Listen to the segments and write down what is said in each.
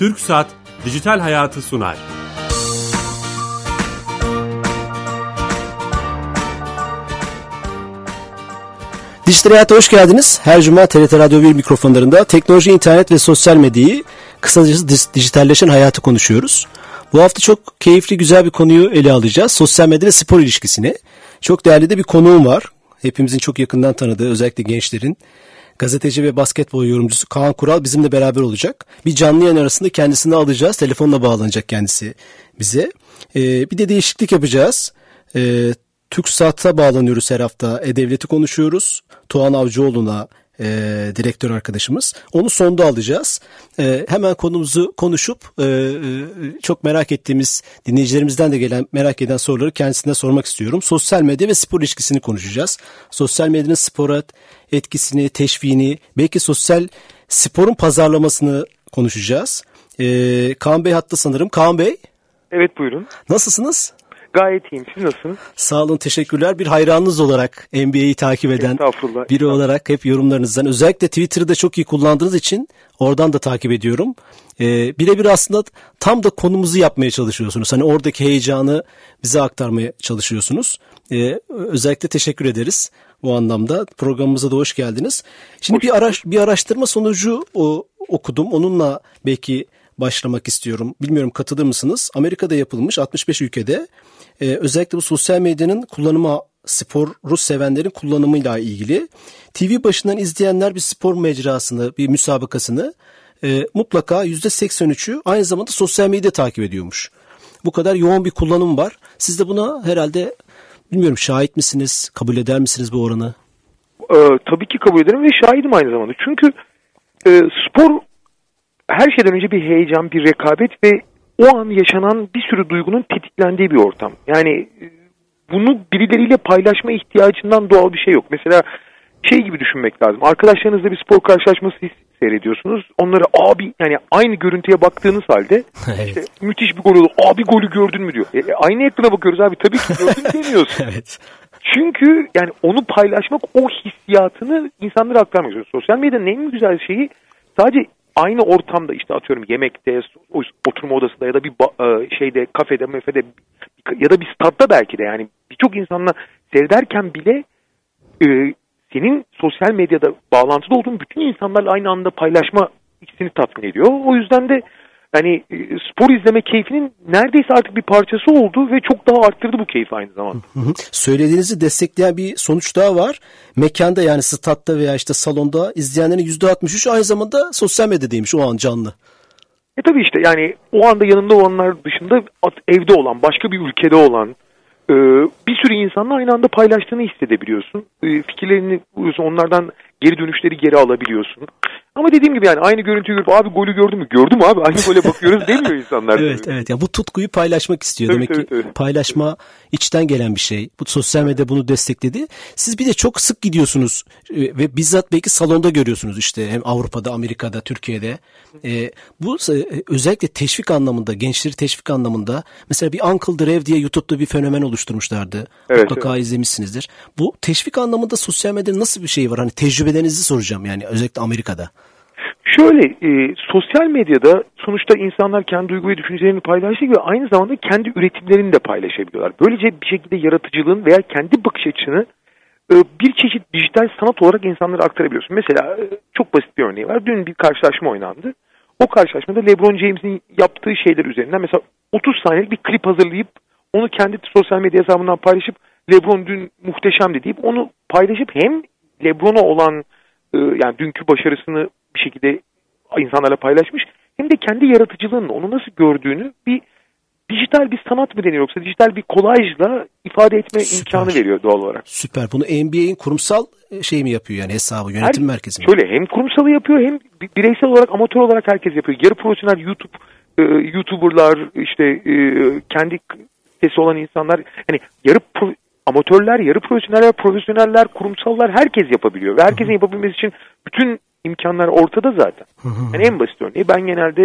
Türk Saat Dijital Hayatı sunar. Dijital Hayat'a hoş geldiniz. Her cuma TRT Radyo 1 mikrofonlarında teknoloji, internet ve sosyal medyayı kısacası dijitalleşen hayatı konuşuyoruz. Bu hafta çok keyifli güzel bir konuyu ele alacağız. Sosyal medya ve spor ilişkisini. Çok değerli de bir konuğum var. Hepimizin çok yakından tanıdığı özellikle gençlerin gazeteci ve basketbol yorumcusu Kaan Kural bizimle beraber olacak. Bir canlı yayın arasında kendisini alacağız. Telefonla bağlanacak kendisi bize. Ee, bir de değişiklik yapacağız. Ee, TürkSat'a bağlanıyoruz her hafta. E-Devlet'i konuşuyoruz. Tuğan Avcıoğlu'na e, direktör arkadaşımız. Onu sonda alacağız. E, hemen konumuzu konuşup e, e, çok merak ettiğimiz dinleyicilerimizden de gelen merak eden soruları kendisine sormak istiyorum. Sosyal medya ve spor ilişkisini konuşacağız. Sosyal medyanın spora etkisini, teşviğini, belki sosyal sporun pazarlamasını konuşacağız. E, Kaan Bey hatta sanırım. Kaan Bey. Evet buyurun. Nasılsınız? Gayet iyiyim. Siz nasılsınız? Sağ olun teşekkürler. Bir hayranınız olarak NBA'yi takip eden biri olarak hep yorumlarınızdan özellikle Twitter'ı da çok iyi kullandığınız için oradan da takip ediyorum. Ee, birebir aslında tam da konumuzu yapmaya çalışıyorsunuz. Hani oradaki heyecanı bize aktarmaya çalışıyorsunuz. Ee, özellikle teşekkür ederiz bu anlamda. Programımıza da hoş geldiniz. Şimdi hoş bir araş bir araştırma sonucu o, okudum. Onunla belki başlamak istiyorum. Bilmiyorum katılır mısınız? Amerika'da yapılmış 65 ülkede e, özellikle bu sosyal medyanın kullanımı sporu sevenlerin kullanımıyla ilgili TV başından izleyenler bir spor mecrasını, bir müsabakasını e, mutlaka %83'ü aynı zamanda sosyal medya takip ediyormuş. Bu kadar yoğun bir kullanım var. Siz de buna herhalde bilmiyorum şahit misiniz, kabul eder misiniz bu oranı? Ee, tabii ki kabul ederim ve şahidim aynı zamanda. Çünkü e, spor her şeyden önce bir heyecan, bir rekabet ve o an yaşanan bir sürü duygunun tetiklendiği bir ortam. Yani e, bunu birileriyle paylaşma ihtiyacından doğal bir şey yok. Mesela şey gibi düşünmek lazım. Arkadaşlarınızla bir spor karşılaşması seyrediyorsunuz. Onlara abi yani aynı görüntüye baktığınız halde evet. işte müthiş bir gol olur. Abi golü gördün mü diyor. E, e aynı ekrana bakıyoruz abi tabii ki gördün demiyorsun. evet. Çünkü yani onu paylaşmak o hissiyatını insanlara aktarmak istiyor. Sosyal medyanın en güzel şeyi sadece aynı ortamda işte atıyorum yemekte, oturma odasında ya da bir e, şeyde kafede, mefede ya da bir statta belki de yani birçok insanla seyrederken bile e, senin sosyal medyada bağlantıda olduğun bütün insanlarla aynı anda paylaşma ikisini tatmin ediyor. O yüzden de yani e, spor izleme keyfinin neredeyse artık bir parçası oldu ve çok daha arttırdı bu keyfi aynı zamanda. Söylediğinizi destekleyen bir sonuç daha var. Mekanda yani statta veya işte salonda izleyenlerin %63 aynı zamanda sosyal medyadaymış o an canlı. E tabii işte yani o anda yanında olanlar dışında evde olan, başka bir ülkede olan e, bir sürü insanla aynı anda paylaştığını hissedebiliyorsun. E, fikirlerini onlardan geri dönüşleri geri alabiliyorsun. Ama dediğim gibi yani aynı görüntüyü görüp abi golü gördün mü? Gördüm abi aynı gole bakıyoruz demiyor insanlar. evet tabii. evet ya bu tutkuyu paylaşmak istiyor. Tabii, Demek tabii, ki tabii. paylaşma içten gelen bir şey. Bu sosyal medya bunu destekledi. Siz bir de çok sık gidiyorsunuz e, ve bizzat belki salonda görüyorsunuz işte hem Avrupa'da, Amerika'da, Türkiye'de. E, bu e, özellikle teşvik anlamında, gençleri teşvik anlamında mesela bir Uncle Drev diye YouTube'da bir fenomen oluşturmuşlardı. Evet, Mutlaka evet. izlemişsinizdir. Bu teşvik anlamında sosyal medyada nasıl bir şey var? Hani tecrübelerinizi soracağım yani özellikle Amerika'da. Şöyle e, sosyal medyada sonuçta insanlar kendi duygu ve düşüncelerini paylaşıyor ve aynı zamanda kendi üretimlerini de paylaşabiliyorlar. Böylece bir şekilde yaratıcılığın veya kendi bakış açını e, bir çeşit dijital sanat olarak insanlara aktarabiliyorsun. Mesela e, çok basit bir örneği var. Dün bir karşılaşma oynandı. O karşılaşmada LeBron James'in yaptığı şeyler üzerinden mesela 30 saniyelik bir klip hazırlayıp onu kendi sosyal medya hesabından paylaşıp LeBron dün muhteşemdi deyip onu paylaşıp hem LeBron'a olan e, yani dünkü başarısını bir şekilde insanlarla paylaşmış. Hem de kendi yaratıcılığını, onu nasıl gördüğünü bir dijital bir sanat mı deniyor yoksa dijital bir kolajla ifade etme Süper. imkanı veriyor doğal olarak. Süper. Bunu NBA'in kurumsal şey mi yapıyor yani hesabı, yönetim Her, merkezi mi? Şöyle hem kurumsalı yapıyor hem bireysel olarak amatör olarak herkes yapıyor. Yarı profesyonel YouTube e, YouTuber'lar işte e, kendi sesi olan insanlar hani yarı pro, amatörler, yarı profesyoneller, profesyoneller, kurumsallar herkes yapabiliyor. Ve herkesin yapabilmesi için bütün imkanlar ortada zaten. Yani en basit örneği ben genelde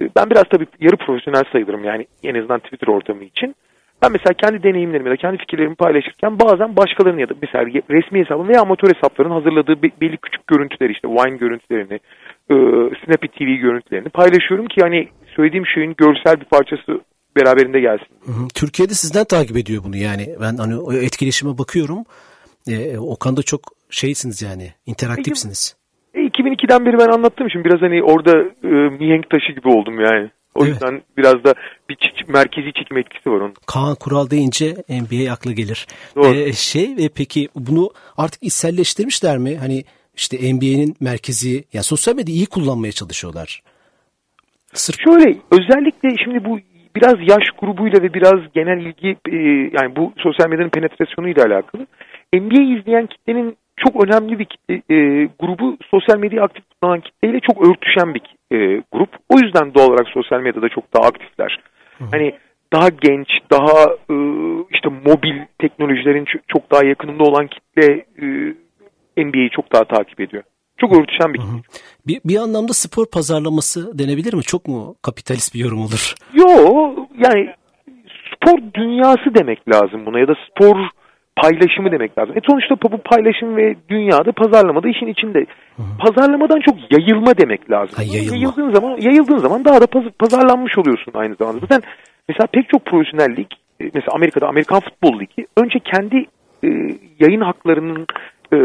e, ben biraz tabii yarı profesyonel sayılırım yani en azından Twitter ortamı için. Ben mesela kendi deneyimlerimi ya da kendi fikirlerimi paylaşırken bazen başkalarının ya da mesela resmi hesabın veya amatör hesapların hazırladığı belli küçük görüntüleri işte wine görüntülerini, e, Snappy TV görüntülerini paylaşıyorum ki hani söylediğim şeyin görsel bir parçası beraberinde gelsin. Hı hı. Türkiye'de sizden takip ediyor bunu yani. Ben hani o etkileşime bakıyorum. E, Okan'da çok şeysiniz yani. interaktifsiniz. E, 2002'den beri ben anlattığım için biraz hani orada e, mihenk taşı gibi oldum yani. O Evet. yüzden biraz da bir çek- merkezi çekim etkisi var onun. Kaan Kural deyince NBA akla gelir. Doğru. Ee, şey ve peki bunu artık içselleştirmişler mi? Hani işte NBA'nin merkezi yani sosyal medyayı iyi kullanmaya çalışıyorlar. Sırf Şöyle özellikle şimdi bu biraz yaş grubuyla ve biraz genel ilgi e, yani bu sosyal medyanın penetrasyonuyla alakalı. NBA izleyen kitlenin çok önemli bir kitle, e, grubu sosyal medyayı aktif kullanan kitleyle çok örtüşen bir e, grup. O yüzden doğal olarak sosyal medyada çok daha aktifler. Hani daha genç, daha e, işte mobil teknolojilerin çok daha yakınında olan kitle e, NBA'yi çok daha takip ediyor. Çok örtüşen bir kitle. bir, bir anlamda spor pazarlaması denebilir mi? Çok mu kapitalist bir yorum olur? Yo yani spor dünyası demek lazım buna ya da spor paylaşımı demek lazım. E sonuçta bu paylaşım ve dünyada pazarlamada işin içinde. Pazarlamadan çok yayılma demek lazım. Ha, yayılma. Yayıldığın zaman yayıldığın zaman daha da paz- pazarlanmış oluyorsun aynı zamanda. Zaten mesela pek çok profesyonel lig e, mesela Amerika'da Amerikan Futbol Ligi önce kendi e, yayın haklarının e,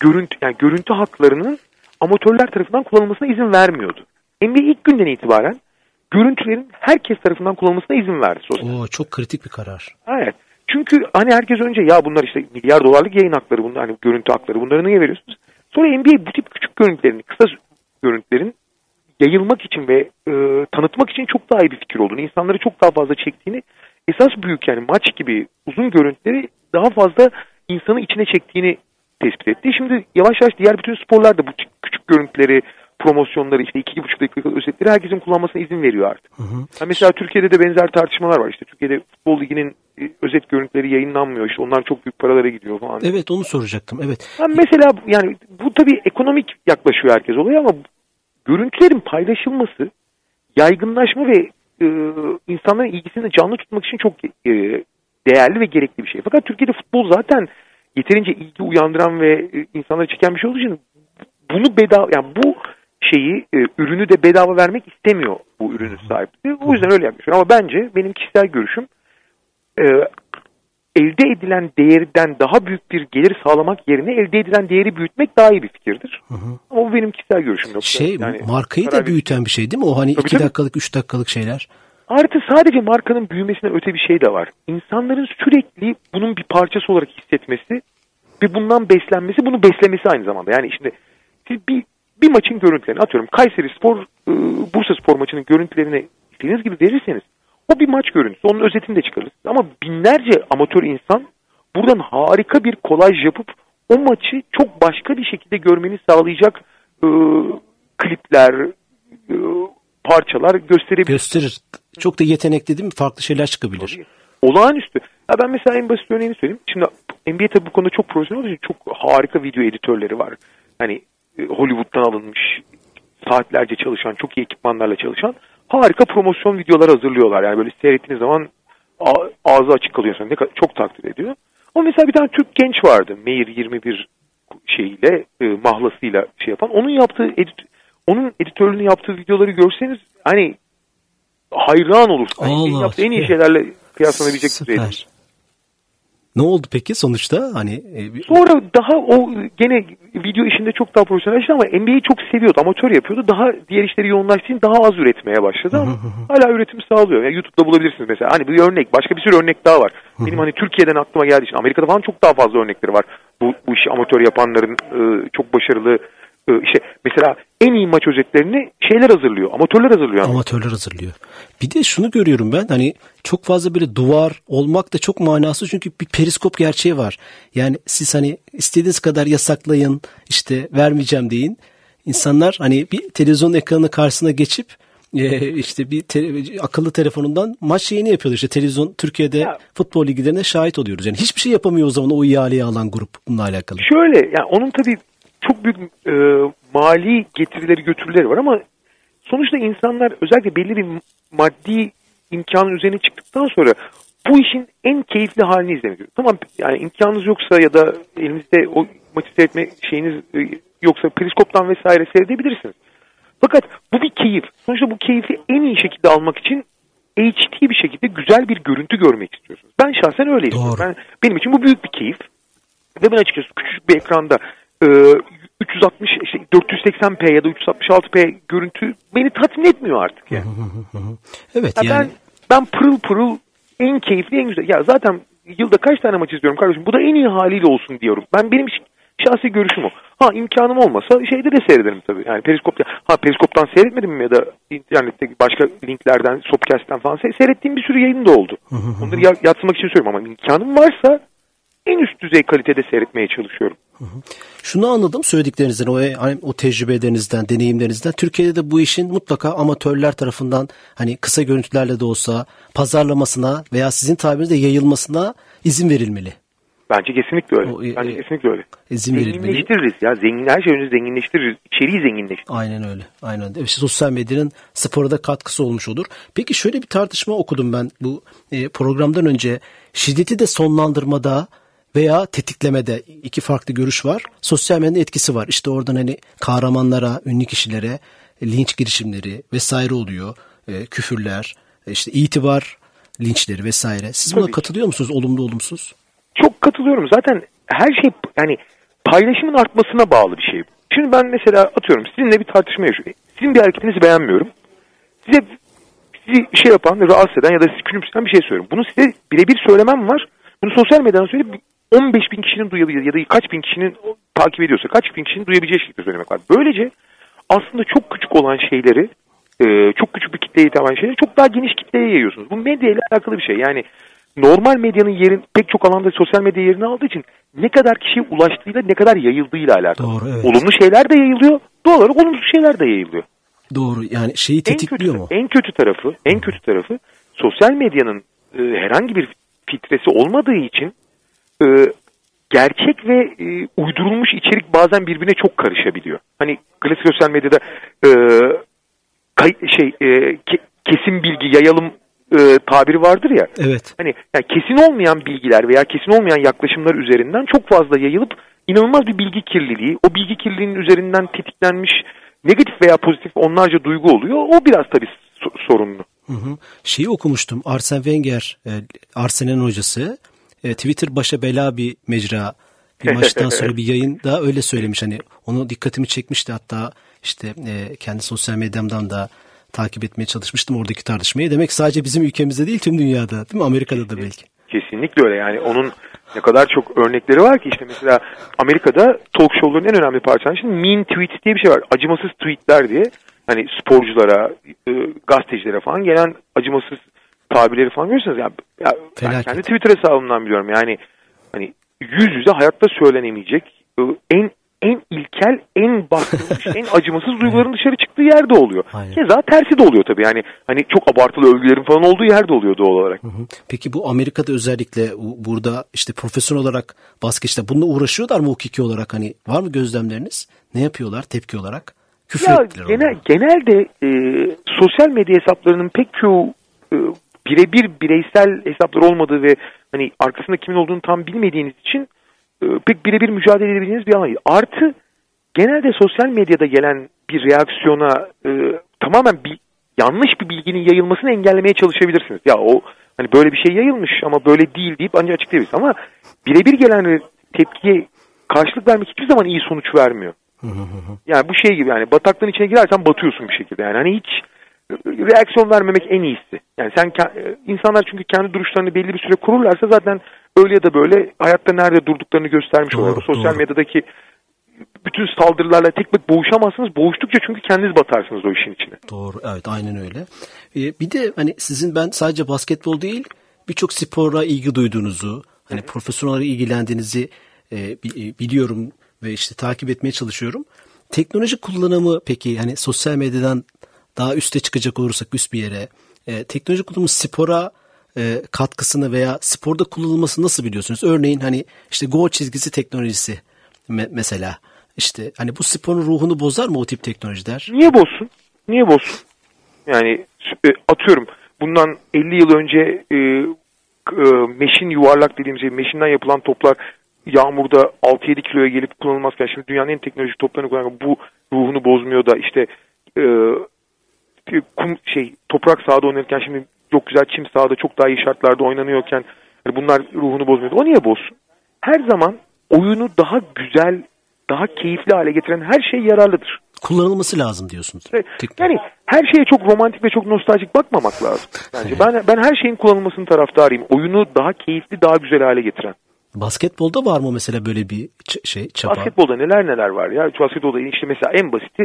görüntü yani görüntü haklarının amatörler tarafından kullanılmasına izin vermiyordu. NBA ilk günden itibaren görüntülerin herkes tarafından kullanılmasına izin verdi sosyal. Oo çok kritik bir karar. Evet. Çünkü hani herkes önce ya bunlar işte milyar dolarlık yayın hakları bunlar hani görüntü hakları bunları niye veriyorsunuz? Sonra NBA bu tip küçük görüntülerin kısa görüntülerin yayılmak için ve e, tanıtmak için çok daha iyi bir fikir olduğunu, insanları çok daha fazla çektiğini, esas büyük yani maç gibi uzun görüntüleri daha fazla insanı içine çektiğini tespit etti. Şimdi yavaş yavaş diğer bütün sporlar da bu küçük görüntüleri, promosyonları işte iki, buçuk dakika özetleri herkesin kullanmasına izin veriyor artık. Ha mesela Türkiye'de de benzer tartışmalar var. İşte Türkiye'de futbol liginin özet görüntüleri yayınlanmıyor. İşte onlar çok büyük paralara gidiyor falan. Evet onu soracaktım. Evet. Ha mesela yani bu tabii ekonomik yaklaşıyor herkes olaya ama görüntülerin paylaşılması, yaygınlaşma ve e, insanların ilgisini canlı tutmak için çok e, değerli ve gerekli bir şey. Fakat Türkiye'de futbol zaten yeterince ilgi uyandıran ve e, insanları çeken bir şey olduğu için bunu bedava yani bu şeyi e, ürünü de bedava vermek istemiyor bu ürünün sahipleri. O yüzden öyle yapmışlar. Ama bence benim kişisel görüşüm e, elde edilen değerden daha büyük bir gelir sağlamak yerine elde edilen değeri büyütmek daha iyi bir fikirdir. Ama bu benim kişisel görüşüm yoksa. Şey yani markayı da büyüten bir şey değil mi? O hani Tabii, iki tabii. dakikalık, üç dakikalık şeyler. Artı sadece markanın büyümesinden öte bir şey de var. İnsanların sürekli bunun bir parçası olarak hissetmesi ve bundan beslenmesi, bunu beslemesi aynı zamanda. Yani şimdi siz bir, bir maçın görüntülerini atıyorum Kayseri Spor, e, Bursa Spor maçının görüntülerini istediğiniz gibi verirseniz o bir maç görüntüsü. Onun özetini de çıkarırız. Ama binlerce amatör insan buradan harika bir kolaj yapıp o maçı çok başka bir şekilde görmeni sağlayacak e, klipler, e, parçalar gösterebilir. Gösterir. Çok da yetenekli değil mi? Farklı şeyler çıkabilir. Olağanüstü. Ya ben mesela en basit örneğini söyleyeyim. Şimdi NBA tabii bu konuda çok profesyonel olduğu için çok harika video editörleri var. Hani e, Hollywood'dan alınmış saatlerce çalışan, çok iyi ekipmanlarla çalışan harika promosyon videolar hazırlıyorlar. Yani böyle seyrettiğiniz zaman ağzı açık kalıyorsun. Ne kadar, çok takdir ediyor. Ama mesela bir tane Türk genç vardı. Meir 21 şeyiyle, e, mahlasıyla şey yapan. Onun yaptığı edit onun editörlüğünü yaptığı videoları görseniz hani hayran olursun. Hani Allah yaptığı en iyi şeylerle kıyaslanabilecek düzeyde. Ne oldu peki sonuçta? Hani e, Sonra daha o gene video işinde çok daha profesyonelleşti ama NBA'yi çok seviyordu. Amatör yapıyordu. Daha diğer işleri yoğunlaştığı için daha az üretmeye başladı ama hala üretim sağlıyor. Yani YouTube'da bulabilirsiniz mesela. Hani bir örnek. Başka bir sürü örnek daha var. Benim hani Türkiye'den aklıma geldiği için. Amerika'da falan çok daha fazla örnekleri var. Bu, bu işi amatör yapanların e, çok başarılı işte mesela en iyi maç özetlerini şeyler hazırlıyor. Amatörler hazırlıyor. ama. amatörler hazırlıyor. Bir de şunu görüyorum ben hani çok fazla böyle duvar olmak da çok manasız çünkü bir periskop gerçeği var. Yani siz hani istediğiniz kadar yasaklayın işte vermeyeceğim deyin. İnsanlar hani bir televizyon ekranı karşısına geçip e, işte bir te- akıllı telefonundan maç yayını yapıyorlar. İşte televizyon Türkiye'de Ya. futbol liglerine şahit oluyoruz. Yani hiçbir şey yapamıyor o zaman o ihaleyi alan grup bununla alakalı. Şöyle yani onun tabii çok büyük e, mali getirileri götürüleri var ama sonuçta insanlar özellikle belli bir maddi imkanın üzerine çıktıktan sonra bu işin en keyifli halini izlemek. Tamam yani imkanınız yoksa ya da elinizde o maçı seyretme şeyiniz e, yoksa periskoptan vesaire seyredebilirsiniz. Fakat bu bir keyif. Sonuçta bu keyfi en iyi şekilde almak için HD bir şekilde güzel bir görüntü görmek istiyorsunuz. Ben şahsen öyleyim. Doğru. Ben, benim için bu büyük bir keyif. Ve ben açıkçası küçük bir ekranda e, 360 işte 480p ya da 366p görüntü beni tatmin etmiyor artık yani. Evet Ya yani. Ben ben pırıl pırıl en keyifli en güzel. Ya zaten yılda kaç tane maç izliyorum kardeşim. Bu da en iyi haliyle olsun diyorum. Ben benim şahsi görüşüm o. Ha imkanım olmasa şeyde de seyrederim tabii. Yani periskopta ha periskoptan seyretmedim mi ya da internetteki başka linklerden, Sopcast'ten falan se- seyrettiğim bir sürü yayın da oldu. Onları ya- yatsımak için söylüyorum ama imkanım varsa en üst düzey kalitede seyretmeye çalışıyorum. Şunu anladım söylediklerinizden, o, hani o tecrübelerinizden, deneyimlerinizden. Türkiye'de de bu işin mutlaka amatörler tarafından hani kısa görüntülerle de olsa pazarlamasına veya sizin tabirinizde yayılmasına izin verilmeli. Bence kesinlikle öyle. O, e, Bence e, kesinlikle öyle. izin. Zenginleştiririz ya. Zengin, her şey önce zenginleştiririz. İçeriği zenginleştiririz. Aynen öyle. Aynen öyle. İşte sosyal medyanın spora da katkısı olmuş olur. Peki şöyle bir tartışma okudum ben bu e, programdan önce. Şiddeti de sonlandırmada veya tetiklemede iki farklı görüş var. Sosyal medyanın etkisi var. İşte oradan hani kahramanlara, ünlü kişilere linç girişimleri vesaire oluyor. E, küfürler, e, işte itibar linçleri vesaire. Siz buna Tabii katılıyor musunuz? Olumlu olumsuz? Çok katılıyorum. Zaten her şey yani paylaşımın artmasına bağlı bir şey. Şimdi ben mesela atıyorum sizinle bir tartışma yaşıyorum. Sizin bir hareketinizi beğenmiyorum. Size sizi şey yapan, rahatsız eden ya da sizi küçümseyen bir şey söylüyorum. Bunu size birebir söylemem var. Bunu sosyal medyadan söyleyip 15 bin kişinin duyabilir ya da kaç bin kişinin takip ediyorsa kaç bin kişinin duyabileceği şekilde söylemek var. Böylece aslında çok küçük olan şeyleri e, çok küçük bir kitleye hitap şeyleri çok daha geniş kitleye yayıyorsunuz. Bu medya ile alakalı bir şey. Yani normal medyanın yerin pek çok alanda sosyal medya yerini aldığı için ne kadar kişiye ulaştığıyla ne kadar yayıldığıyla alakalı. Doğru, evet. Olumlu şeyler de yayılıyor. Doğal olarak olumsuz şeyler de yayılıyor. Doğru. Yani şeyi En tetikliyor kötü, mu? en kötü tarafı, en kötü tarafı sosyal medyanın e, herhangi bir filtresi olmadığı için e, gerçek ve e, uydurulmuş içerik bazen birbirine çok karışabiliyor. Hani klasik sosyal medyada e, kay- şey e, ke- kesin bilgi yayalım e, tabiri vardır ya. Evet. Hani yani kesin olmayan bilgiler veya kesin olmayan yaklaşımlar üzerinden çok fazla yayılıp inanılmaz bir bilgi kirliliği, o bilgi kirliliğinin üzerinden tetiklenmiş negatif veya pozitif onlarca duygu oluyor. O biraz tabii so- sorunlu. Hı hı. Şeyi okumuştum. Arsene Wenger, e, Arsenal'in hocası. E, Twitter başa bela bir mecra. Bir maçtan sonra bir yayında öyle söylemiş. Hani onu dikkatimi çekmişti. Hatta işte e, kendi sosyal medyamdan da takip etmeye çalışmıştım oradaki tartışmayı. Demek sadece bizim ülkemizde değil tüm dünyada değil mi? Amerika'da da belki. Kesinlikle öyle yani onun ne kadar çok örnekleri var ki işte mesela Amerika'da talk show'ların en önemli parçası şimdi mean tweets diye bir şey var. Acımasız tweetler diye hani sporculara, e, gazetecilere falan gelen acımasız tabirleri falan görürsünüz. Ya, ya ben kendi Twitter hesabımdan biliyorum yani hani yüz yüze hayatta söylenemeyecek e, en en ilkel, en bastırılmış, en acımasız duyguların dışarı çıktığı yerde oluyor. Aynen. Keza tersi de oluyor tabii. Yani hani çok abartılı övgülerin falan olduğu yerde oluyor doğal olarak. Hı hı. Peki bu Amerika'da özellikle bu- burada işte profesyonel olarak basketçiler bununla uğraşıyorlar mı hukuki olarak hani var mı gözlemleriniz? Ne yapıyorlar tepki olarak? Küfür Ya ettiler genel, onlara. genelde e, sosyal medya hesaplarının pek çoğu e, birebir bireysel hesaplar olmadığı ve hani arkasında kimin olduğunu tam bilmediğiniz için e, pek birebir mücadele edebildiğiniz bir alan değil. Artı genelde sosyal medyada gelen bir reaksiyona e, tamamen bir yanlış bir bilginin yayılmasını engellemeye çalışabilirsiniz. Ya o hani böyle bir şey yayılmış ama böyle değil deyip ancak açıklayabilirsiniz. Ama birebir gelen tepkiye karşılık vermek hiçbir zaman iyi sonuç vermiyor. Yani bu şey gibi yani bataklığın içine girersen batıyorsun bir şekilde. Yani hani hiç reaksiyon vermemek en iyisi. Yani sen ke- insanlar çünkü kendi duruşlarını belli bir süre kururlarsa zaten öyle ya da böyle hayatta nerede durduklarını göstermiş Doğru, oluyor. Sosyal doğru. medyadaki bütün saldırılarla tek tek boğuşamazsınız. Boğuştukça çünkü kendiniz batarsınız o işin içine. Doğru evet aynen öyle. Ee, bir de hani sizin ben sadece basketbol değil birçok spora ilgi duyduğunuzu hani profesyonel ilgilendiğinizi e, e, biliyorum ve işte takip etmeye çalışıyorum. Teknoloji kullanımı peki hani sosyal medyadan daha üste çıkacak olursak üst bir yere e, teknoloji kullanımı spora e, katkısını veya sporda kullanılması nasıl biliyorsunuz? Örneğin hani işte gol çizgisi teknolojisi me- mesela işte hani bu sporun ruhunu bozar mı o tip teknolojiler? Niye bozsun? Niye bozsun? Yani e, atıyorum bundan 50 yıl önce e, e, meşin yuvarlak dediğimiz şey meşinden yapılan toplar yağmurda 6-7 kiloya gelip kullanılmazken şimdi dünyanın en teknolojik toplarını kullanan bu ruhunu bozmuyor da işte e, kum şey toprak sahada oynanırken şimdi çok güzel çim sahada çok daha iyi şartlarda oynanıyorken yani bunlar ruhunu bozmuyor. O niye bozsun? Her zaman oyunu daha güzel, daha keyifli hale getiren her şey yararlıdır. Kullanılması lazım diyorsunuz. Yani her şeye çok romantik ve çok nostaljik bakmamak lazım. Bence ben ben her şeyin kullanılmasının taraftarıyım. Oyunu daha keyifli, daha güzel hale getiren. Basketbolda var mı mesela böyle bir şey çaba? Basketbolda neler neler var ya. Basketbolda işte mesela en basiti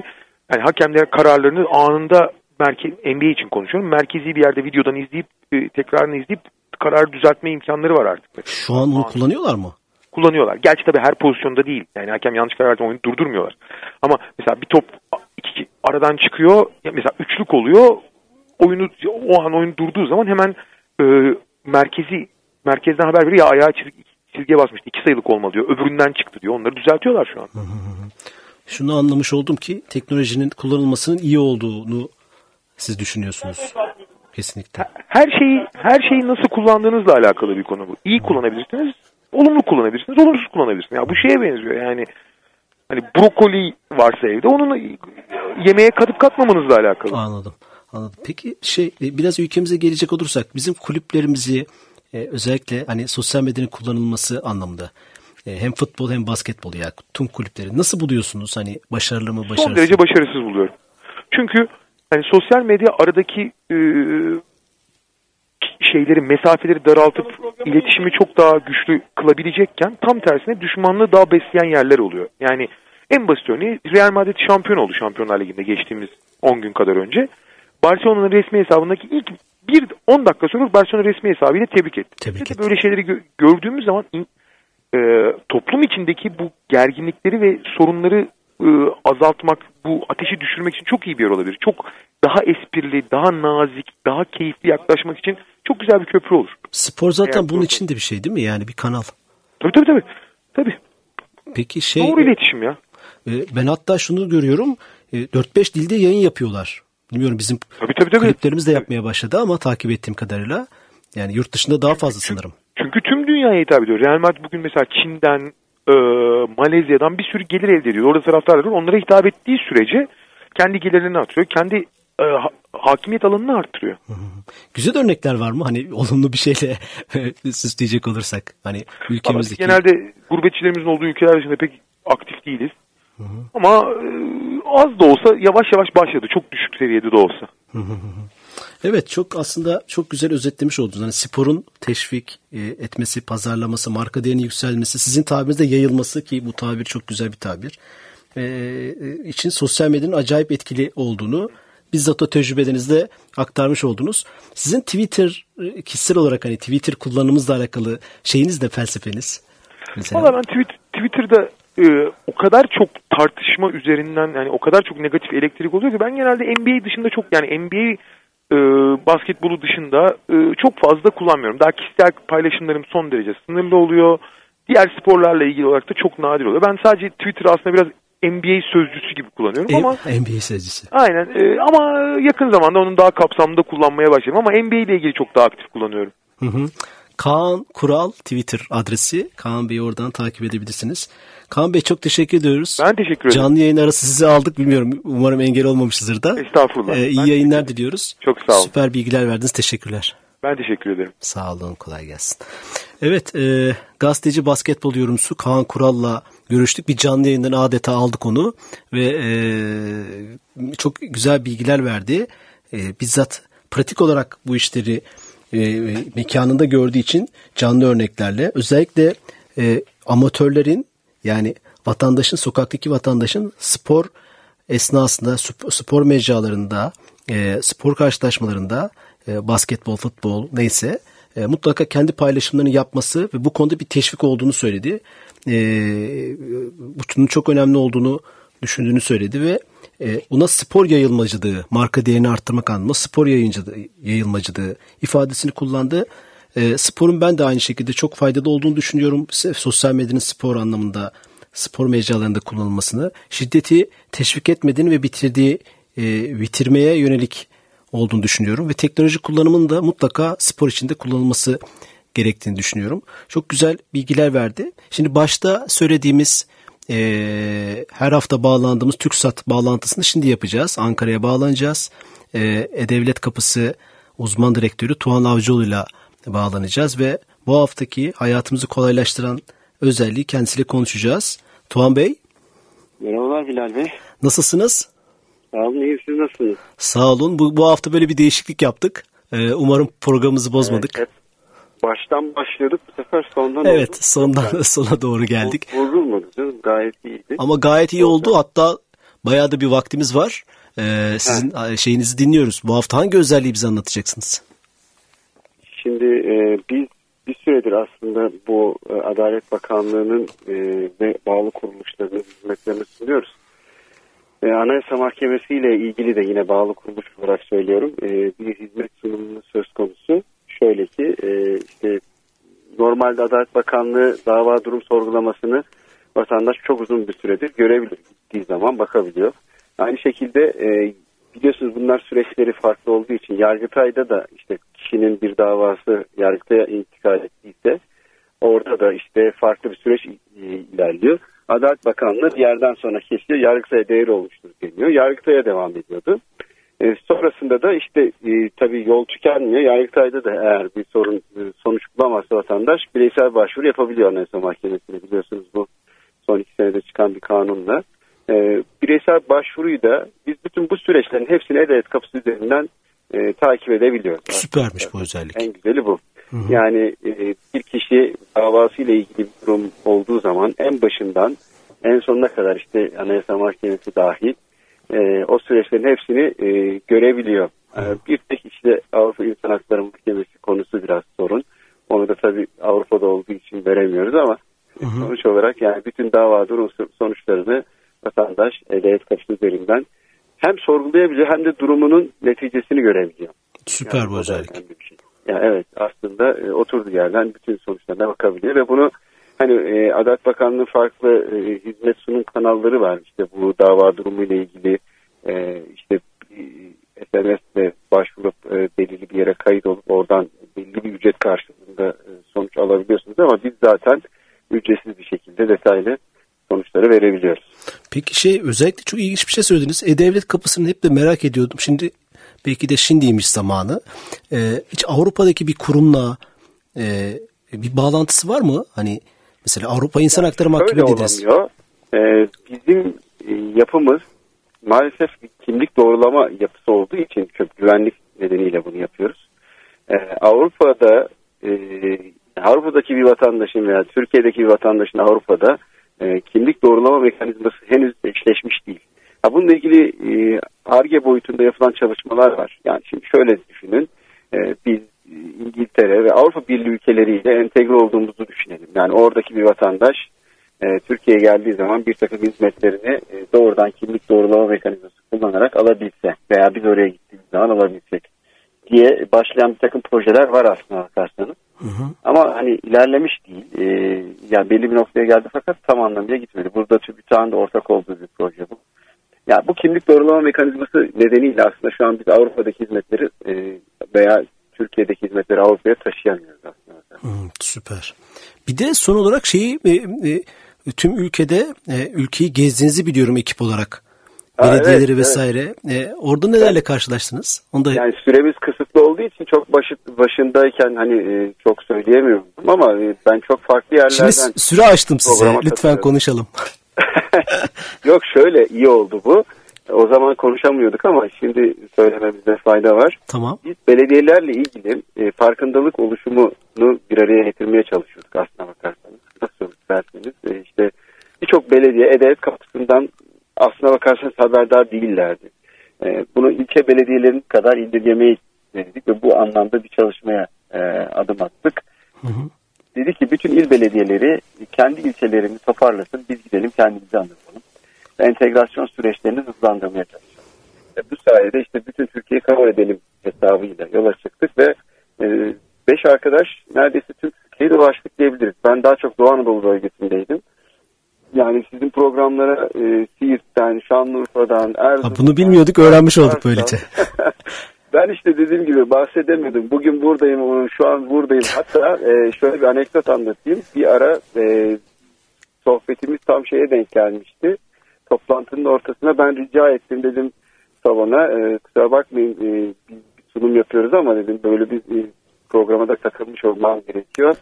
yani hakemler kararlarını anında merke, NBA için konuşuyorum. Merkezi bir yerde videodan izleyip e, tekrarını izleyip karar düzeltme imkanları var artık. Şu an onu kullanıyorlar mı? Kullanıyorlar. Gerçi tabii her pozisyonda değil. Yani hakem yanlış karar verdiğinde oyunu durdurmuyorlar. Ama mesela bir top iki, aradan çıkıyor. Mesela üçlük oluyor. Oyunu o an oyun durduğu zaman hemen e, merkezi merkezden haber veriyor ya ayağı çizgi, çizgiye basmıştı. iki sayılık olmalı diyor. Öbüründen çıktı diyor. Onları düzeltiyorlar şu an. Şunu anlamış oldum ki teknolojinin kullanılmasının iyi olduğunu siz düşünüyorsunuz. Kesinlikle. Her şeyi her şeyi nasıl kullandığınızla alakalı bir konu bu. İyi kullanabilirsiniz, olumlu kullanabilirsiniz, olumsuz kullanabilirsiniz. Ya bu şeye benziyor yani. Hani brokoli varsa evde onun yemeğe katıp katmamanızla alakalı. Anladım. Anladım. Peki şey biraz ülkemize gelecek olursak bizim kulüplerimizi e, özellikle hani sosyal medyanın kullanılması anlamında e, hem futbol hem basketbol ya tüm kulüpleri nasıl buluyorsunuz? Hani başarılı mı başarısız? Son derece başarısız buluyorum. Çünkü hani sosyal medya aradaki e, şeyleri, mesafeleri daraltıp iletişimi çok daha güçlü kılabilecekken tam tersine düşmanlığı daha besleyen yerler oluyor. Yani en basit örneği Real Madrid şampiyon oldu Şampiyonlar Ligi'nde geçtiğimiz 10 gün kadar önce. Barcelona'nın resmi hesabındaki ilk bir 10 dakika sonra Barcelona resmi hesabıyla tebrik etti. Tebrik etti. Böyle şeyleri gö- gördüğümüz zaman e, toplum içindeki bu gerginlikleri ve sorunları e, azaltmak, bu ateşi düşürmek için çok iyi bir yer olabilir. Çok daha esprili, daha nazik, daha keyifli yaklaşmak için çok güzel bir köprü olur. Spor zaten Eğer bunun doğru- için de bir şey değil mi? Yani bir kanal. Tabii tabii tabii. tabii. Peki şey Doğru iletişim ya. e, ben hatta şunu görüyorum. e, 4-5 dilde yayın yapıyorlar. Bilmiyorum bizim Tabii tabii tabii. kulüplerimiz de yapmaya başladı ama takip ettiğim kadarıyla yani yurt dışında daha fazla sanırım. Çünkü tüm dünyaya hitap ediyor. Real Madrid bugün mesela Çin'den, e, Malezya'dan bir sürü gelir elde ediyor. Orada taraftarlar var. Onlara hitap ettiği sürece kendi gelirlerini artırıyor. Kendi e, ha- hakimiyet alanını arttırıyor. Güzel örnekler var mı? Hani olumlu bir şeyle süsleyecek olursak. Hani Ama ülkemizdeki. genelde gurbetçilerimizin olduğu ülkeler dışında pek aktif değiliz. Ama e, az da olsa yavaş yavaş başladı. Çok düşük seviyede de olsa. Evet çok aslında çok güzel özetlemiş oldunuz. Hani sporun teşvik e, etmesi, pazarlaması, marka değerinin yükselmesi, sizin tabirinizde yayılması ki bu tabir çok güzel bir tabir. E, e, için sosyal medyanın acayip etkili olduğunu bizzat o tecrübelerinizde aktarmış oldunuz. Sizin Twitter e, kişisel olarak hani Twitter kullanımınızla alakalı şeyiniz de felsefeniz. Mesela. Valla ben Twitter'da e, o kadar çok tartışma üzerinden yani o kadar çok negatif elektrik oluyor ki ben genelde NBA dışında çok yani NBA e, basketbolu dışında e, çok fazla kullanmıyorum. Daha kişisel paylaşımlarım son derece sınırlı oluyor. Diğer sporlarla ilgili olarak da çok nadir oluyor. Ben sadece Twitter'ı aslında biraz NBA sözcüsü gibi kullanıyorum E, ama NBA sözcüsü. aynen e, ama yakın zamanda onun daha kapsamlı kullanmaya başladım ama NBA ile ilgili çok daha aktif kullanıyorum. Hı hı. Kaan Kural Twitter adresi. Kaan Bey'i oradan takip edebilirsiniz. Kaan Bey çok teşekkür ediyoruz. Ben teşekkür ederim. Canlı yayın arası sizi aldık bilmiyorum. Umarım engel olmamışızdır da. Estağfurullah. Ee, iyi Ben yayınlar diliyoruz. Çok sağ olun. Süper bilgiler verdiniz. Teşekkürler. Ben teşekkür ederim. Sağ olun. Kolay gelsin. Evet. E, gazeteci basketbol yorumcusu Kaan Kural'la görüştük. Bir canlı yayından adeta aldık onu. Ve e, çok güzel bilgiler verdi. E, bizzat pratik olarak bu işleri e, mekanında gördüğü için canlı örneklerle özellikle e, amatörlerin yani vatandaşın sokaktaki vatandaşın spor esnasında sp- spor mecralarında e, spor karşılaşmalarında e, basketbol futbol neyse e, mutlaka kendi paylaşımlarını yapması ve bu konuda bir teşvik olduğunu söyledi. Bunun çok önemli olduğunu düşündüğünü söyledi ve buna spor yayılmacılığı, marka değerini arttırmak anlamında spor yayıncılığı, yayılmacılığı ifadesini kullandı. E, sporun ben de aynı şekilde çok faydalı olduğunu düşünüyorum. Sosyal medyanın spor anlamında, spor mecralarında kullanılmasını, şiddeti teşvik etmediğini ve bitirdiği, e, bitirmeye yönelik olduğunu düşünüyorum. Ve teknoloji kullanımının da mutlaka spor içinde kullanılması gerektiğini düşünüyorum. Çok güzel bilgiler verdi. Şimdi başta söylediğimiz e, her hafta bağlandığımız TürkSat bağlantısını şimdi yapacağız. Ankara'ya bağlanacağız. E, E-Devlet Kapısı uzman direktörü Tuğan Avcıoğlu ile bağlanacağız ve bu haftaki hayatımızı kolaylaştıran özelliği kendisiyle konuşacağız. Tuğan Bey. Merhabalar Bilal Bey. Nasılsınız? Sağ olun, iyiyim. Siz nasılsınız? Sağ olun. Bu, bu hafta böyle bir değişiklik yaptık. Ee, umarım programımızı bozmadık. Evet, baştan başladık. Bu sefer sondan Evet, oldu. sondan sona doğru geldik. Bozulmadı canım. Gayet iyiydi. Ama gayet iyi oldu. Hatta bayağı da bir vaktimiz var. Ee, sizin evet. şeyinizi dinliyoruz. Bu hafta hangi özelliği bize anlatacaksınız? Şimdi e, biz bir süredir aslında bu e, Adalet Bakanlığı'nın e, ve bağlı kuruluşlarının hizmetlerini sunuyoruz. E, Anayasa Mahkemesi ile ilgili de yine bağlı kuruluş olarak söylüyorum. E, bir hizmet sunumunun söz konusu. Şöyle ki e, işte normalde Adalet Bakanlığı dava durum sorgulamasını vatandaş çok uzun bir süredir görebilir. Gittiği zaman bakabiliyor. Aynı şekilde e, biliyorsunuz bunlar süreçleri farklı olduğu için Yargıtay'da da işte kişinin bir davası Yargıtay'a intikal ettiyse orada da işte farklı bir süreç ilerliyor. Adalet Bakanlığı bir yerden sonra kesiyor. Yargıtay'a değer olmuştur deniyor. Yargıtay'a devam ediyordu. E, sonrasında da işte e, tabii yol tükenmiyor. Yargıtay'da da eğer bir sorun e, sonuç bulamazsa vatandaş bireysel başvuru yapabiliyor Anayasa Mahkemesi'ne biliyorsunuz bu son iki senede çıkan bir kanunla. E, bireysel başvuruyu da biz bütün bu süreçlerin hepsini E-Devlet kapısı üzerinden e, takip edebiliyoruz. Süpermiş bu özellik. En güzeli bu. Hı hı. Yani e, bir kişi davasıyla ilgili bir durum olduğu zaman en başından en sonuna kadar işte Anayasa Mahkemesi dahil e, o süreçlerin hepsini e, görebiliyor. E, bir tek işte Avrupa İnsan Hakları Mahkemesi konusu biraz sorun. Onu da tabii Avrupa'da olduğu için veremiyoruz ama hı hı. sonuç olarak yani bütün dava durum sonuçlarını vatandaş devlet kapısı üzerinden hem sorgulayabiliyor hem de durumunun neticesini görebiliyor. Süper yani bu özellik. Şey. Yani evet aslında e, oturduğu yerden bütün sonuçlarına bakabiliyor ve bunu hani e, Adalet Bakanlığı farklı e, hizmet sunum kanalları var. İşte bu dava durumu ile ilgili e, işte e, SMS'le başvurup e, belirli bir yere kayıt olup oradan belli bir ücret karşılığında e, sonuç alabiliyorsunuz ama biz zaten ücretsiz bir şekilde detaylı verebiliyoruz. Peki şey özellikle çok ilginç bir şey söylediniz. E-Devlet kapısını hep de merak ediyordum. Şimdi belki de şimdiymiş zamanı. Ee, hiç Avrupa'daki bir kurumla e, bir bağlantısı var mı? Hani mesela Avrupa İnsan Hakları Mahkemesi dediniz. Ee, bizim e, yapımız maalesef bir kimlik doğrulama yapısı olduğu için çok güvenlik nedeniyle bunu yapıyoruz. Ee, Avrupa'da e, Avrupa'daki bir vatandaşın veya Türkiye'deki bir vatandaşın Avrupa'da e, kimlik doğrulama mekanizması henüz eşleşmiş değil. Ha, bununla ilgili e, ARGE boyutunda yapılan çalışmalar var. Yani şimdi şöyle düşünün. E, biz İngiltere ve Avrupa Birliği ülkeleriyle entegre olduğumuzu düşünelim. Yani oradaki bir vatandaş e, Türkiye'ye geldiği zaman bir takım hizmetlerini e, doğrudan kimlik doğrulama mekanizması kullanarak alabilse veya biz oraya gittiğimiz zaman alabilsek diye başlayan bir takım projeler var aslında bakarsanız. Hı hı. Ama hani ilerlemiş değil. Ee, yani belli bir noktaya geldi fakat tam anlamıyla gitmedi. Burada TÜBİTAK'ın da ortak olduğu bir proje bu. Yani bu kimlik doğrulama mekanizması nedeniyle aslında şu an biz Avrupa'daki hizmetleri e, veya Türkiye'deki hizmetleri Avrupa'ya taşıyamıyoruz aslında. Hmm, süper. Bir de son olarak şeyi e, e, tüm ülkede e, ülkeyi gezdiğinizi biliyorum ekip olarak. Belediyeleri evet, vesaire. Evet. E, orada nelerle karşılaştınız? Onu da... Yani süremiz kısıtlı olduğu için çok başı, başındayken hani e, çok söyleyemiyorum ama e, ben çok farklı yerlerden... Şimdi süre açtım size. Lütfen konuşalım. Yok şöyle iyi oldu bu. O zaman konuşamıyorduk ama şimdi söylememizde fayda var. Tamam. Biz belediyelerle ilgili e, farkındalık oluşumunu bir araya getirmeye çalışıyorduk aslına bakarsanız. Nasıl derseniz e, işte birçok belediye edelet kapısından aslına bakarsanız haberdar değillerdi. E, bunu ilçe belediyelerinin kadar indirgemeyi dedik ve bu anlamda bir çalışmaya e, adım attık. Hı hı. Dedi ki bütün il belediyeleri kendi ilçelerini toparlasın, biz gidelim kendimizi anlatalım. Ve entegrasyon süreçlerini hızlandırmaya çalışalım. E, bu sayede işte bütün Türkiye'yi kabul edelim hesabıyla yola çıktık ve e, beş arkadaş neredeyse tüm Türkiye'yi dolaştık diyebiliriz. Ben daha çok Doğu Anadolu bölgesindeydim. Yani sizin programlara e, Siirt'ten, Şanlıurfa'dan, Erzurum'dan... Ha, bunu bilmiyorduk, öğrenmiş olduk böylece. Ben işte dediğim gibi bahsedemedim. Bugün buradayım, şu an buradayım. Hatta e, şöyle bir anekdot anlatayım. Bir ara e, sohbetimiz tam şeye denk gelmişti. Toplantının ortasına ben rica ettim dedim salona. E, kusura bakmayın e, bir sunum yapıyoruz ama dedim böyle bir e, programa da takılmış olmam gerekiyor.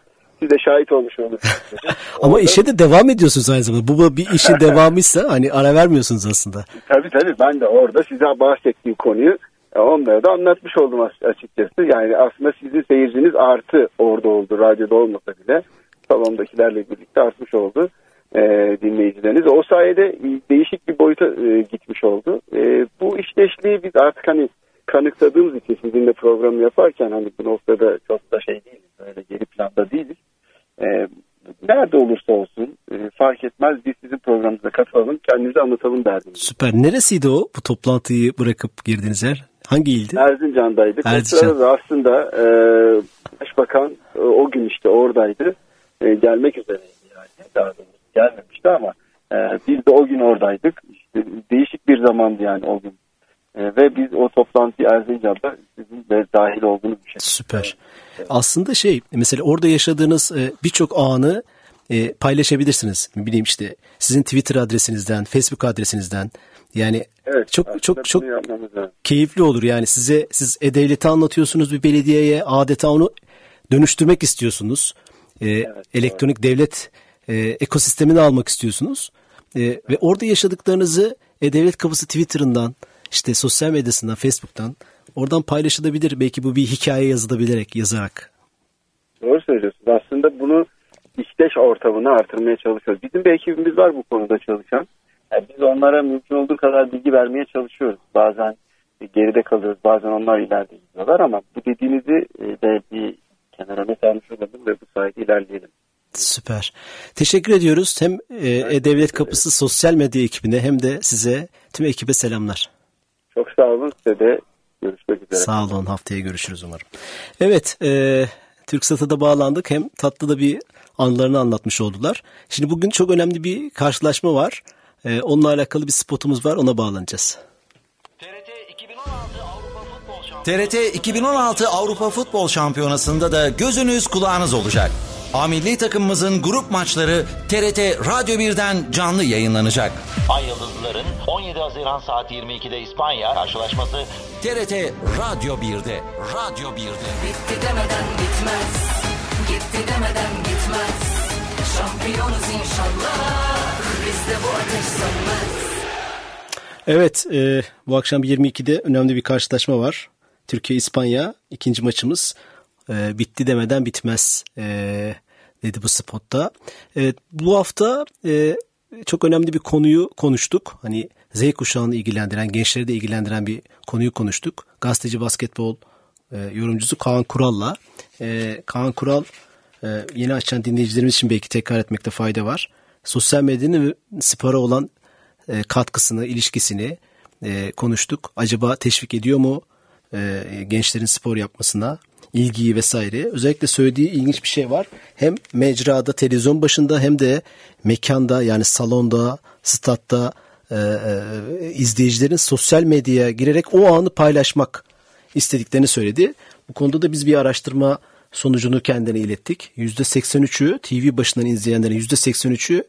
Siz de şahit olmuş olursunuz. Ama işe de devam ediyorsunuz aynı zamanda. Bu bir işin devamıysa hani ara vermiyorsunuz aslında. Tabii tabii ben de orada size bahsettiğim konuyu e, onlara da anlatmış oldum açıkçası. Yani aslında sizin seyirciniz artı orada oldu. Radyoda olmasa bile salondakilerle birlikte artmış oldu e, dinleyicileriniz. O sayede değişik bir boyuta e, gitmiş oldu. E, bu işleşliği biz artık hani kanıksadığımız için sizinle programı yaparken hani bu noktada çok da şey değiliz. Öyle geri planda değiliz. E, nerede olursa olsun e, fark etmez biz sizin programınıza katılalım kendinizi anlatalım derdiniz. Süper. Neresiydi o bu toplantıyı bırakıp girdiğiniz yer? Hangi ildi? Erzincan'daydık. Erzincan. O sırada aslında e, Başbakan e, o gün işte oradaydı. E, gelmek üzereydi yani. Daha doğrusu gelmemişti ama e, biz de o gün oradaydık. İşte değişik bir zamandı yani o gün. E, ve biz o toplantıyı Erzincan'da sizin de dahil olduğunuz bir şey. Süper. Aslında şey mesela orada yaşadığınız e, birçok anı e, paylaşabilirsiniz. Bileyim işte sizin Twitter adresinizden, Facebook adresinizden. Yani Evet, çok çok çok keyifli olur yani size siz e-devleti anlatıyorsunuz bir belediyeye adeta onu dönüştürmek istiyorsunuz. Ee, elektronik devlet e, ekosistemini almak istiyorsunuz. Ee, ve orada yaşadıklarınızı e-devlet kapısı Twitter'ından işte sosyal medyasından Facebook'tan oradan paylaşılabilir. Belki bu bir hikaye yazılabilerek yazarak. Doğru söylüyorsunuz. Aslında bunu işleş ortamını artırmaya çalışıyoruz. Bizim bir ekibimiz var bu konuda çalışan. Yani biz onlara mümkün olduğu kadar bilgi vermeye çalışıyoruz. Bazen geride kalıyoruz, bazen onlar ileride gidiyorlar ama bu dediğinizi e, de bir kenara not almış olalım ve bu sayede ilerleyelim. Süper. Teşekkür ediyoruz. Hem e, E-Devlet Kapısı sosyal medya ekibine hem de size tüm ekibe selamlar. Çok sağ olun. Size de görüşmek üzere. Sağ olun. Haftaya görüşürüz umarım. Evet. E, TürkSat'a da bağlandık. Hem tatlı da bir anılarını anlatmış oldular. Şimdi bugün çok önemli bir karşılaşma var. E, onunla alakalı bir spotumuz var. Ona bağlanacağız. TRT 2016 Avrupa Futbol Şampiyonası'nda da gözünüz kulağınız olacak. A milli takımımızın grup maçları TRT Radyo 1'den canlı yayınlanacak. Ay Yıldızlıların 17 Haziran saat 22'de İspanya karşılaşması TRT Radyo 1'de. Radyo 1'de. Bitti demeden bitmez. Gitti demeden gitmez. Şampiyonuz inşallah. Bizde bu ateş sönmez. Evet. E, bu akşam 22'de önemli bir karşılaşma var. Türkiye-İspanya ikinci maçımız. E, bitti demeden bitmez e, dedi bu spotta. Evet, bu hafta e, çok önemli bir konuyu konuştuk. Hani Z kuşağını ilgilendiren, gençleri de ilgilendiren bir konuyu konuştuk. Gazeteci basketbol e, yorumcusu Kaan Kural'la. E, Kaan Kural e, yeni açan dinleyicilerimiz için belki tekrar etmekte fayda var. Sosyal medyanın spora olan e, katkısını, ilişkisini e, konuştuk. Acaba teşvik ediyor mu e, gençlerin spor yapmasına? İlgiyi vesaire. Özellikle söylediği ilginç bir şey var. Hem mecrada, televizyon başında hem de mekanda yani salonda, statta e, e, izleyicilerin sosyal medyaya girerek o anı paylaşmak istediklerini söyledi. Bu konuda da biz bir araştırma sonucunu kendine ilettik. %83'ü TV başından izleyenlerin %83'ü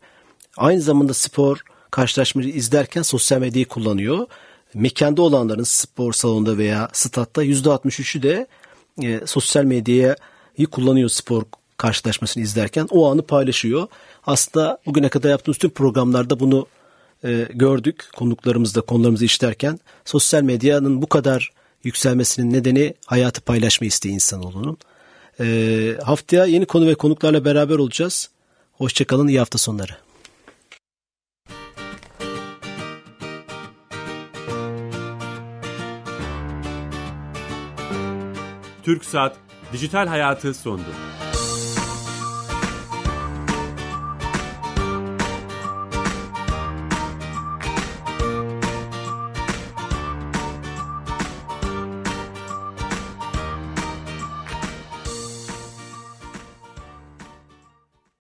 aynı zamanda spor karşılaşmayı izlerken sosyal medyayı kullanıyor. Mekanda olanların spor salonunda veya statta %63'ü de e, sosyal medyayı kullanıyor spor karşılaşmasını izlerken. O anı paylaşıyor. Aslında bugüne kadar yaptığımız tüm programlarda bunu e, gördük. Konuklarımızda konularımızı işlerken. Sosyal medyanın bu kadar yükselmesinin nedeni hayatı paylaşma isteği insanoğlunun. E, haftaya yeni konu ve konuklarla beraber olacağız. Hoşçakalın, iyi hafta sonları. TürkSat Dijital Hayatı sondu.